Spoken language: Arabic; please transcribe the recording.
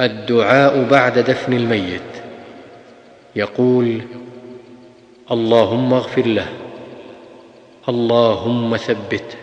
الدعاء بعد دفن الميت. يقول اللهم اغفر له. اللهم ثبته